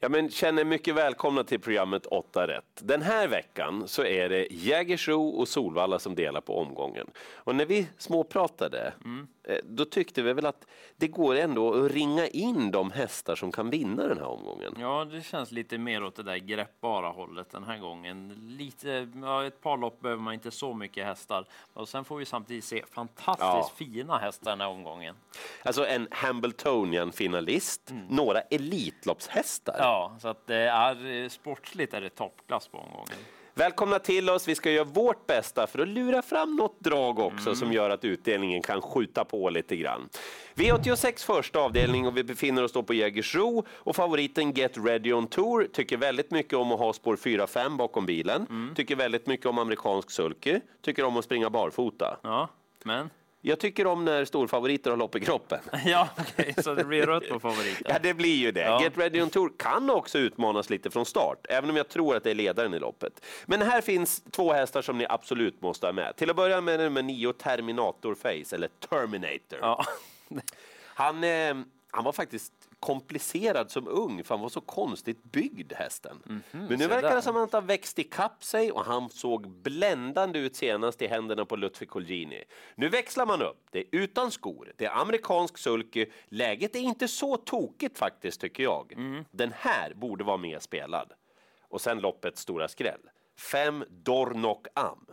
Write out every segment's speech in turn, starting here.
Ja, men känner mycket välkomna till programmet 8 rätt. Den här veckan så är det Jägersro och Solvalla som delar på omgången. Och när vi småpratade, mm. då tyckte vi väl att det går ändå att ringa in de hästar som kan vinna den här omgången. Ja, det känns lite mer åt det där greppbara hållet den här gången. Lite, ja, ett par lopp behöver man inte så mycket hästar. Och sen får vi samtidigt se fantastiskt ja. fina hästar den här omgången. Alltså en Hambletonian finalist, mm. några Elitloppshästar. Ja, så att det är sportsligt är det toppklass på omgången. Välkomna till oss. Vi ska göra vårt bästa för att lura fram något drag också mm. som gör att utdelningen kan skjuta på lite grann. V86 första avdelning och vi befinner oss då på Jägersro och favoriten Get Ready On Tour tycker väldigt mycket om att ha spår 4-5 bakom bilen. Mm. Tycker väldigt mycket om amerikansk sulky. Tycker om att springa barfota. Ja, men? Jag tycker om när storfavoriter har lopp i kroppen. ja, okay, så det blir rött på favoriter? ja, det blir ju det. Ja. Get Ready On Tour kan också utmanas lite från start, även om jag tror att det är ledaren i loppet. Men här finns två hästar som ni absolut måste ha med. Till att börja med nummer nio, Terminator Face, eller Terminator. Ja. han, eh, han var faktiskt komplicerad som ung, för han var så konstigt byggd hästen. Mm -hmm, Men nu verkar det som att han har växt ikapp sig och han såg bländande ut senast i händerna på Lutfi Colgjini. Nu växlar man upp. Det är utan skor, det är amerikansk sulky. Läget är inte så tokigt faktiskt, tycker jag. Mm. Den här borde vara mer spelad. Och sen loppets stora skräll. Fem Dornok Am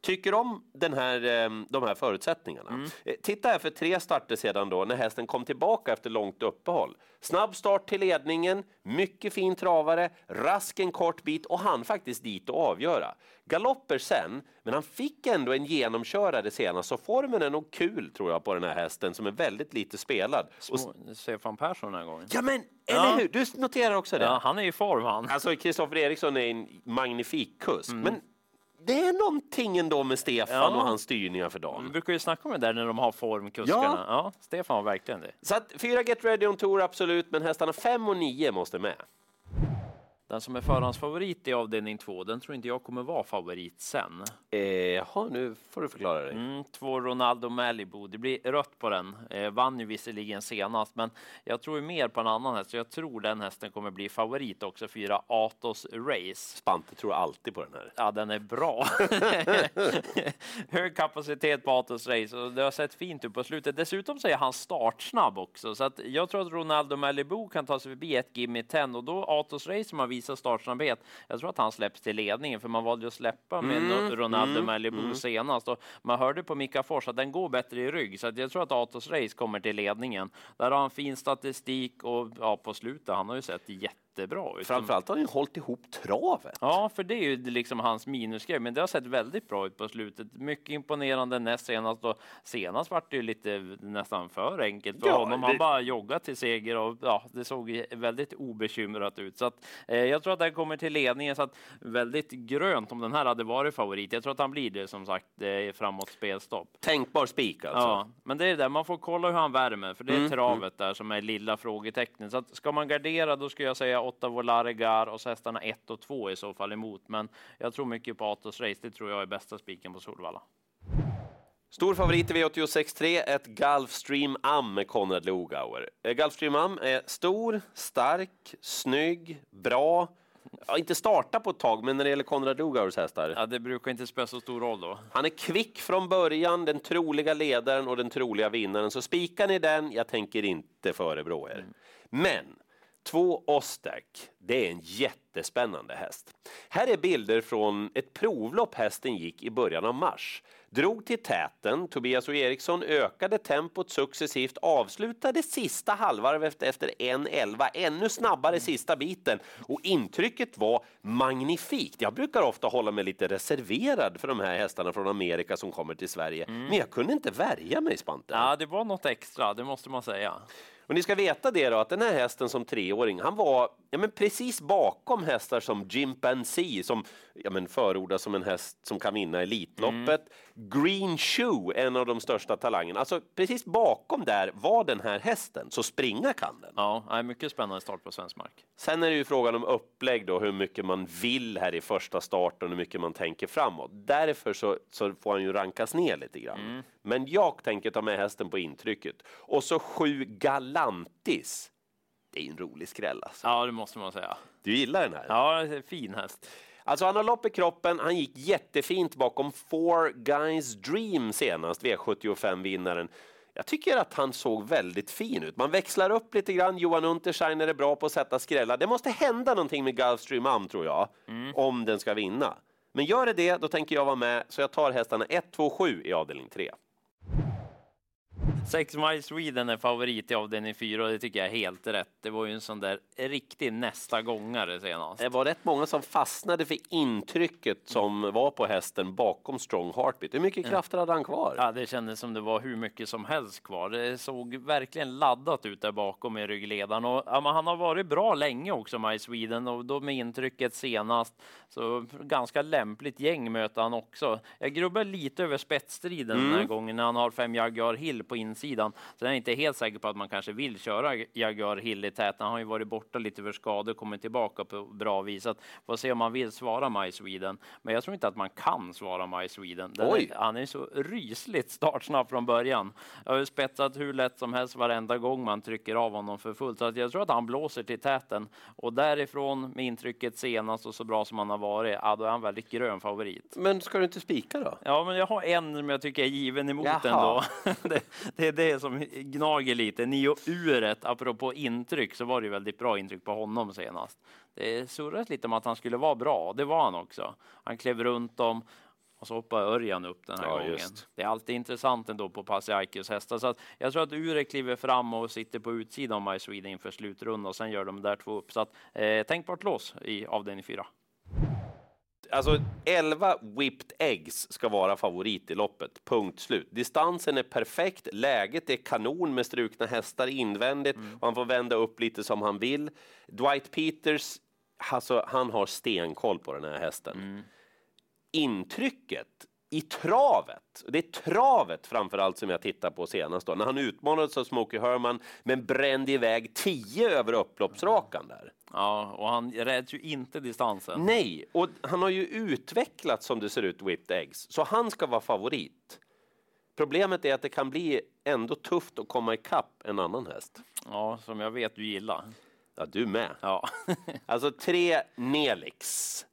tycker om den här, ehm, de här förutsättningarna. Mm. Eh, titta här för tre starter sedan då när hästen kom tillbaka efter långt uppehåll. Snabb start till ledningen, mycket fin travare, rask en kort bit och han faktiskt dit och avgöra. Galopper sen, men han fick ändå en genomkörare senast så formen är nog kul tror jag på den här hästen som är väldigt lite spelad. Små, Stefan Persson den här gången. Ja men eller ja. hur, du noterar också det. Ja, han är i form han. Alltså Kristoffer Eriksson är en magnifik kusk, mm. men det är någonting ändå med Stefan ja. och hans styrningar för dagen. Vi brukar ju snacka om det där när de har formkuskarna. Ja. ja, Stefan har verkligen det. Så att fyra Get Ready on Tour, absolut, men hästarna fem och nio måste med. Den som är förhandsfavorit i avdelning två, den tror inte jag kommer vara favorit sen. Eh, jaha, nu får du förklara dig. Mm, två Ronaldo Malibu. Det blir rött på den. Eh, vann ju visserligen senast, men jag tror mer på en annan häst. Så jag tror den hästen kommer bli favorit också. Fyra Atos Race. Spante tror alltid på den här. Ja, den är bra. Hög kapacitet på Atos Race och det har sett fint ut på slutet. Dessutom så är han startsnabb också, så att jag tror att Ronaldo Malibu kan ta sig förbi ett Gimme 10 och då Atos Race som har visar startsnabbhet. Jag tror att han släpps till ledningen, för man valde att släppa med mm, Ronaldo mm, Malibu mm. senast. Och man hörde på Mika Fors att den går bättre i rygg, så jag tror att Atos Race kommer till ledningen. Där har han fin statistik och ja, på slutet, han har ju sett jätte jättebra ut. Framförallt har han ju hållit ihop travet. Ja, för det är ju liksom hans minusgrej, men det har sett väldigt bra ut på slutet. Mycket imponerande näst senast och senast var det ju lite nästan för enkelt för ja, honom. Han det... bara joggat till seger och ja, det såg väldigt obekymrat ut. Så att, eh, jag tror att den kommer till ledningen så att väldigt grönt om den här hade varit favorit. Jag tror att han blir det som sagt eh, framåt spelstopp. Tänkbar spik alltså. Ja, men det är det man får kolla hur han värmer, för det är mm. travet där som är lilla frågetecknet. Så att, ska man gardera, då skulle jag säga åtta Volare och så hästarna 1 och 2 i så fall emot. Men jag tror mycket på Atos Race. Det tror jag är bästa spiken på Solvalla. Stor favorit i V86.3, ett Gulfstream Am med Konrad Lugauer. Eh, Gulfstream Am är stor, stark, snygg, bra. Ja, inte starta på ett tag, men när det gäller Konrad Lugauers hästar. Ja, det brukar inte spela så stor roll då. Han är kvick från början, den troliga ledaren och den troliga vinnaren. Så spikar ni den, jag tänker inte förebrå er. Mm. Men Två Ostak, det är en jättespännande häst. Här är bilder från ett provlopp hästen gick i början av mars. Drog till täten, Tobias och Eriksson ökade tempot successivt, avslutade sista halvvarvet efter 1.11, ännu snabbare mm. sista biten och intrycket var magnifikt. Jag brukar ofta hålla mig lite reserverad för de här hästarna från Amerika som kommer till Sverige, mm. men jag kunde inte värja mig Spante. Ja, det var något extra, det måste man säga. Och ni ska veta det då, att den här hästen som treåring, han var ja, men precis bakom hästar som Jimpanzee som ja, men förordas som en häst som kan vinna Elitloppet. Mm. Green Shoe, en av de största talangerna. Alltså precis bakom där var den här hästen, så springa kan den. Ja, mycket spännande start på svensk mark. Sen är det ju frågan om upplägg då, hur mycket man vill här i första starten och hur mycket man tänker framåt. Därför så, så får han ju rankas ner lite grann. Mm. Men jag tänker ta med hästen på intrycket. Och så sju Galantis Det är en rolig skräll alltså. Ja, det måste man säga. Du gillar den här? Ja, fin häst. Alltså han har lopp i kroppen, han gick jättefint bakom Four Guys Dream senast, V75-vinnaren. Jag tycker att han såg väldigt fin ut. Man växlar upp lite grann. Johan Untersteiner är bra på att sätta skrällar. Det måste hända någonting med Gulfstream Am tror jag, mm. om den ska vinna. Men gör det det, då tänker jag vara med, så jag tar hästarna 1, 2, 7 i avdelning 3. Sex Mile Sweden är favorit i avdelning 4 och det tycker jag är helt rätt. Det var ju en sån där riktig nästa gångare senast. Det var rätt många som fastnade för intrycket som var på hästen bakom Strong Heartbeat. Hur mycket krafter hade han kvar? Ja, det kändes som det var hur mycket som helst kvar. Det såg verkligen laddat ut där bakom i ryggledaren och ja, han har varit bra länge också, My Sweden och då med intrycket senast. Så ganska lämpligt gäng möter han också. Jag grubbar lite över spetsstriden mm. den här mm. gången när han har fem Jaguar Hill på insidan insidan. Så jag är inte helt säker på att man kanske vill köra Jaguar Hill i täten. Han har ju varit borta lite för skador, kommit tillbaka på bra vis. Så får se om man vill svara My Sweden. Men jag tror inte att man kan svara My Sweden. Är, han är så rysligt startsnabb från början. Jag har spetsat hur lätt som helst varenda gång man trycker av honom för fullt. Så att jag tror att han blåser till täten och därifrån med intrycket senast och så bra som han har varit, ja, då är han väldigt grön favorit. Men ska du inte spika då? Ja, men jag har en som jag tycker är given emot Jaha. ändå. det, det, är det som gnager lite. Nio uret, apropå intryck, så var det väldigt bra intryck på honom senast. Det surras lite om att han skulle vara bra. Det var han också. Han klev runt dem och så hoppade Örjan upp den här ja, gången. Just. Det är alltid intressant ändå på Pasiaikis hästar. Så att jag tror att Ure kliver fram och sitter på utsidan av My Sweden inför slutrundan och sen gör de där två upp. Så att, eh, tänkbart lås i avdelning fyra alltså 11 whipped eggs ska vara favorit i loppet. Punkt slut. Distansen är perfekt, läget är kanon med strukna hästar invändigt mm. och han får vända upp lite som han vill. Dwight Peters, alltså, han har stenkoll på den här hästen. Mm. Intrycket i travet. Det är travet framför allt som jag tittar på senast då, när han utmanades av Smokey Herman men brände iväg 10 över upploppsrakan där. Ja, och han räds ju inte distansen. Nej, och han har ju utvecklats som det ser ut, Whipped Eggs, så han ska vara favorit. Problemet är att det kan bli ändå tufft att komma ikapp en annan häst. Ja, som jag vet du gillar. Ja, du med. Ja. alltså tre Nelix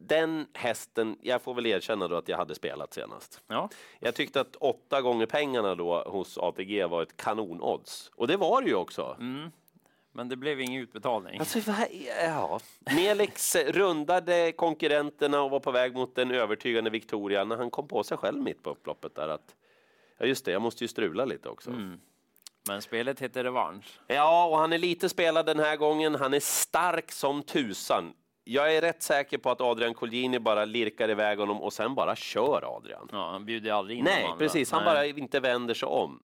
den hästen, jag får väl erkänna då att jag hade spelat senast. Ja. Jag tyckte att åtta gånger pengarna då hos ATG var ett kanonodds. Och det var det ju också. Mm. Men det blev ingen utbetalning. Alltså, ja. Nelix rundade konkurrenterna och var på väg mot en övertygande Victoria när han kom på sig själv mitt på upploppet där att ja just det, jag måste ju strula lite också. Mm. Men spelet heter Revansch. Ja, och han är lite spelad den här gången. Han är stark som tusan jag är rätt säker på att Adrian Colgjini bara lirkar iväg honom och sen bara kör Adrian. Ja, han bjuder aldrig in Nej, precis. Han Nej. bara inte vänder sig om.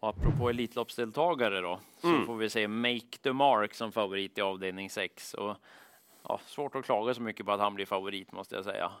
Och apropå Elitloppsdeltagare då, så mm. får vi se Make the Mark som favorit i avdelning 6. Och, ja, svårt att klaga så mycket på att han blir favorit måste jag säga.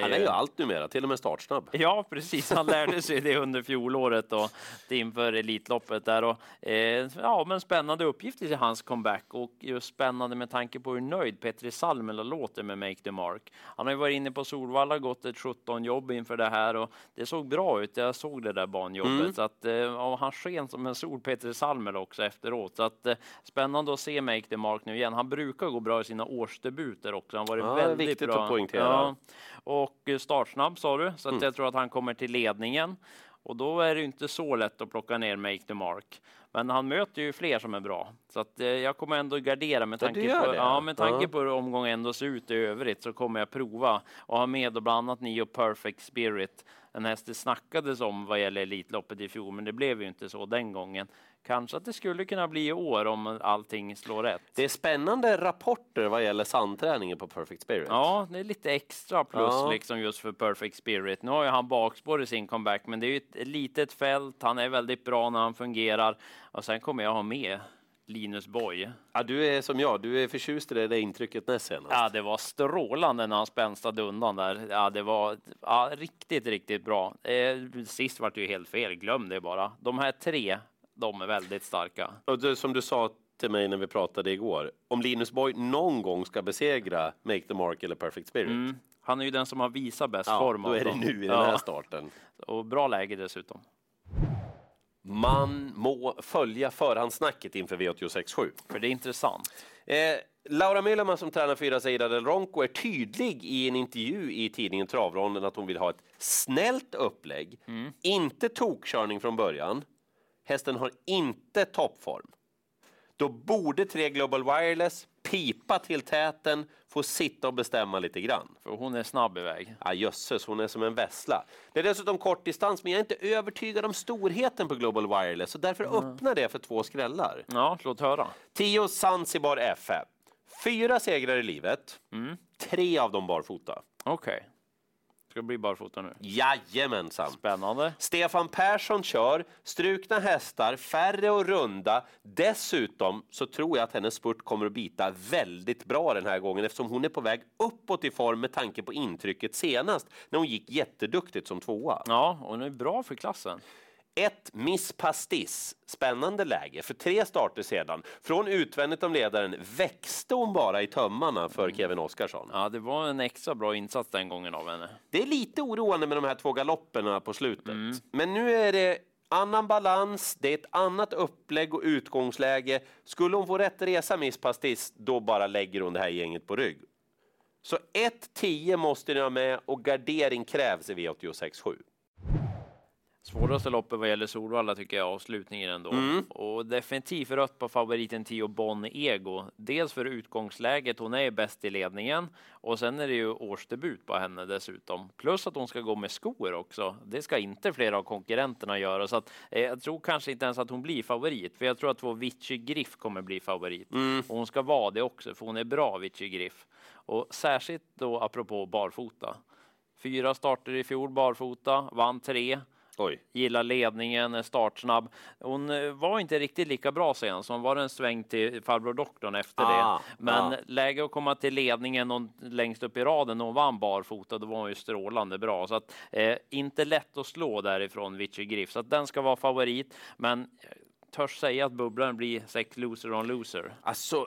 Han är ju allt numera, till och med startsnabb. Ja, precis. Han lärde sig det under fjolåret och inför Elitloppet där. Och, eh, ja, men spännande uppgift i hans comeback och just spännande med tanke på hur nöjd Petri Salmela låter med Make the Mark. Han har ju varit inne på Solvalla, gått ett 17 jobb inför det här och det såg bra ut. Jag såg det där banjobbet mm. så att eh, han sken som en sol Petri Salmela också efteråt. Så att eh, spännande att se Make the Mark nu igen. Han brukar gå bra i sina årsdebuter också. Han har varit ja, väldigt viktigt bra. att poängtera. Ja och startsnabb sa du, så mm. jag tror att han kommer till ledningen. Och då är det inte så lätt att plocka ner Make the Mark. Men han möter ju fler som är bra, så att eh, jag kommer ändå gardera med tanke på, det. ja, med tanke på hur omgången ändå ser ut i övrigt så kommer jag prova och ha med och bland annat Nio Perfect Spirit. En häst det snackades om vad gäller Elitloppet i fjol, men det blev ju inte så den gången. Kanske att det skulle kunna bli i år om allting slår rätt. Det är spännande rapporter vad gäller sandträningen på Perfect Spirit. Ja, det är lite extra plus ja. liksom just för Perfect Spirit. Nu har ju han bakspår i sin comeback, men det är ju ett litet fält. Han är väldigt bra när han fungerar och sen kommer jag ha med Linus Boy. Ja, du är som jag, du är förtjust i det där intrycket näst senast. Ja, det var strålande när han spänstade undan där. Ja, det var ja, riktigt, riktigt bra. Eh, sist var det ju helt fel, glöm det bara. De här tre de är väldigt starka. Och det, som du sa till mig när vi pratade igår, om Linus Boy någon gång ska besegra Make the Mark eller Perfect Spirit. Mm. Han är ju den som har visat bäst ja, form. Då är det nu i den här starten. Och bra läge dessutom. man må följa förhandssnacket inför V86.7. För det är intressant. Eh, Laura Müllerman som tränar fyra Seida del Ronco är tydlig i en intervju i tidningen Travronden att hon vill ha ett snällt upplägg, inte tokkörning från början. Hästen har inte toppform. Då borde tre Global Wireless pipa till täten, få sitta och bestämma lite grann. För hon är snabb iväg. Ja, jösses, hon är som en vessla. Det är dessutom kort distans, men jag är inte övertygad om storheten på Global Wireless, så därför öppnar det för två skrällar. Ja, låt höra. 10 Zanzibar F5. Fyra segrar i livet, tre av dem barfota. Okej. Ska bli barfota nu? Jajamensan. Spännande. Stefan Persson kör, strukna hästar, färre och runda. Dessutom så tror jag att hennes spurt kommer att bita väldigt bra den här gången eftersom hon är på väg uppåt i form med tanke på intrycket senast när hon gick jätteduktigt som tvåa. Ja, hon är bra för klassen. Ett Miss Pastis, spännande läge. För tre starter sedan, från utvändigt om ledaren, växte hon bara i tömmarna för Kevin Oskarsson. Ja, det var en extra bra insats den gången av henne. Det är lite oroande med de här två galopperna på slutet. Men nu är det annan balans, det är ett annat upplägg och utgångsläge. Skulle hon få rätt resa, Miss Pastis, då bara lägger hon det här gänget på rygg. Så 1-10 måste ni ha med och gardering krävs i V86.7. Svåraste loppet vad gäller Solvalla tycker jag avslutningen ändå. Och definitivt rött på favoriten Tio Bonn Ego. Dels för utgångsläget, hon är bäst i ledningen och sen är det ju årsdebut på henne dessutom. Plus att hon ska gå med skor också. Det ska inte flera av konkurrenterna göra så att eh, jag tror kanske inte ens att hon blir favorit. För jag tror att vår Vichy Griff kommer bli favorit och hon ska vara det också för hon är bra Vichy Griff. Och särskilt då apropå barfota. Fyra starter i fjol barfota, vann tre Oj. gillar ledningen, är startsnabb. Hon eh, var inte riktigt lika bra sen, så hon var en sväng till farbror doktorn efter Ah, det. Men ah. läge att komma till ledningen och längst upp i raden och hon vann barfota, då var hon ju strålande bra. Så att eh, inte lätt att slå därifrån Vichy Griff, så att den ska vara favorit. Men jag törs säga att bubblaren blir sex loser on loser. Alltså,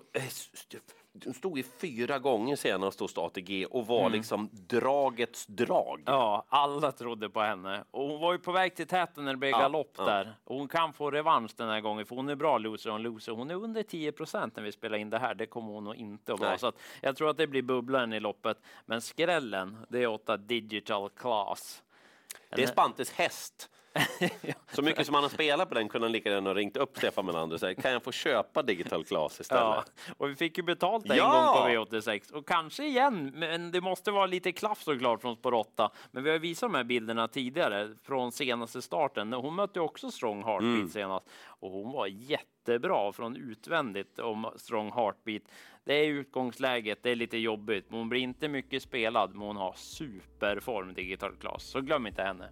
hon stod ju fyra gånger senast hos ATG och var liksom dragets drag. Ja, alla trodde på henne. Och hon var ju på väg till täten när det blev Ja, galopp ja. där. Och hon kan få revansch den här gången, för hon är bra loser on loser. Hon är under 10 procent när vi spelar in det här. Det kommer hon nog inte att vara. Så att jag tror att det blir bubblaren i loppet. Men skrällen, det är åtta digital class. Det är Spantes häst. Så mycket som han har spelat på den kunde han lika gärna ha ringt upp Stefan Melander och sagt kan jag få köpa Digital Class istället? Ja, och vi fick ju betalt en Ja! gång på V86 och kanske igen, men det måste vara lite klaff såklart från Spår 8. Men vi har visat de här bilderna tidigare från senaste starten. Hon mötte också Strong Heartbeat Mm. senast och hon var jättebra från utvändigt om Strong Heartbeat. Det är utgångsläget, det är lite jobbigt, men hon blir inte mycket spelad, men hon har superform digital class, så glöm inte henne.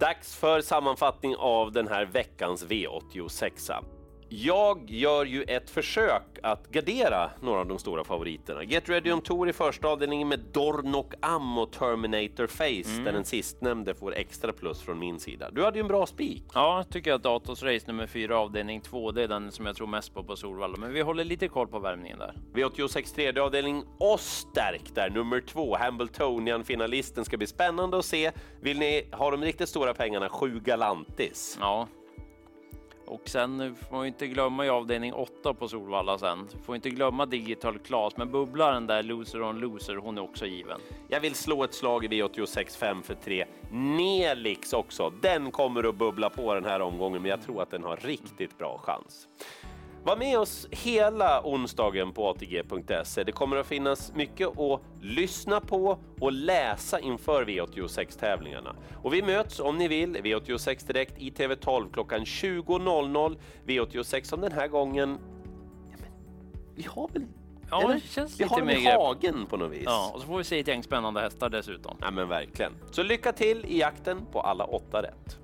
Dags för sammanfattning av den här veckans V86. Jag gör ju ett försök att gardera några av de stora favoriterna. Get Ready On Tour i första avdelningen med Dornok Am och Terminator Face, där den sistnämnde får extra plus från min sida. Du hade ju en bra spik. Ja, jag tycker att Datos Race nummer 4 avdelning 2, det är den som jag tror mest på på Solvalla, men vi håller lite koll på värmningen där. V86 tredje avdelning och stärk där nummer två, Hambletonian finalisten ska bli spännande att se. Vill ni ha de riktigt stora pengarna, sju Galantis. Ja. Och sen får man ju inte glömma i avdelning 8 på Solvalla sen. Får inte glömma Digital Class, men bubblaren där, Loser on Loser, hon är också given. Jag vill slå ett slag i V86 5 för 3. Nelix också. Den kommer att bubbla på den här omgången, men jag tror att den har riktigt bra chans. Var med oss hela onsdagen på ATG.se. Det kommer att finnas mycket att lyssna på och läsa inför V86-tävlingarna. Och vi möts om ni vill, V86 Direkt i TV12 klockan 20.00. V86 som den här gången... Ja, men, vi har väl... Ja, eller? det känns vi lite har den mer i hagen på något vis. Ja, och så får vi se ett gäng spännande hästar dessutom. Ja, men verkligen. Så lycka till i jakten på alla åtta rätt.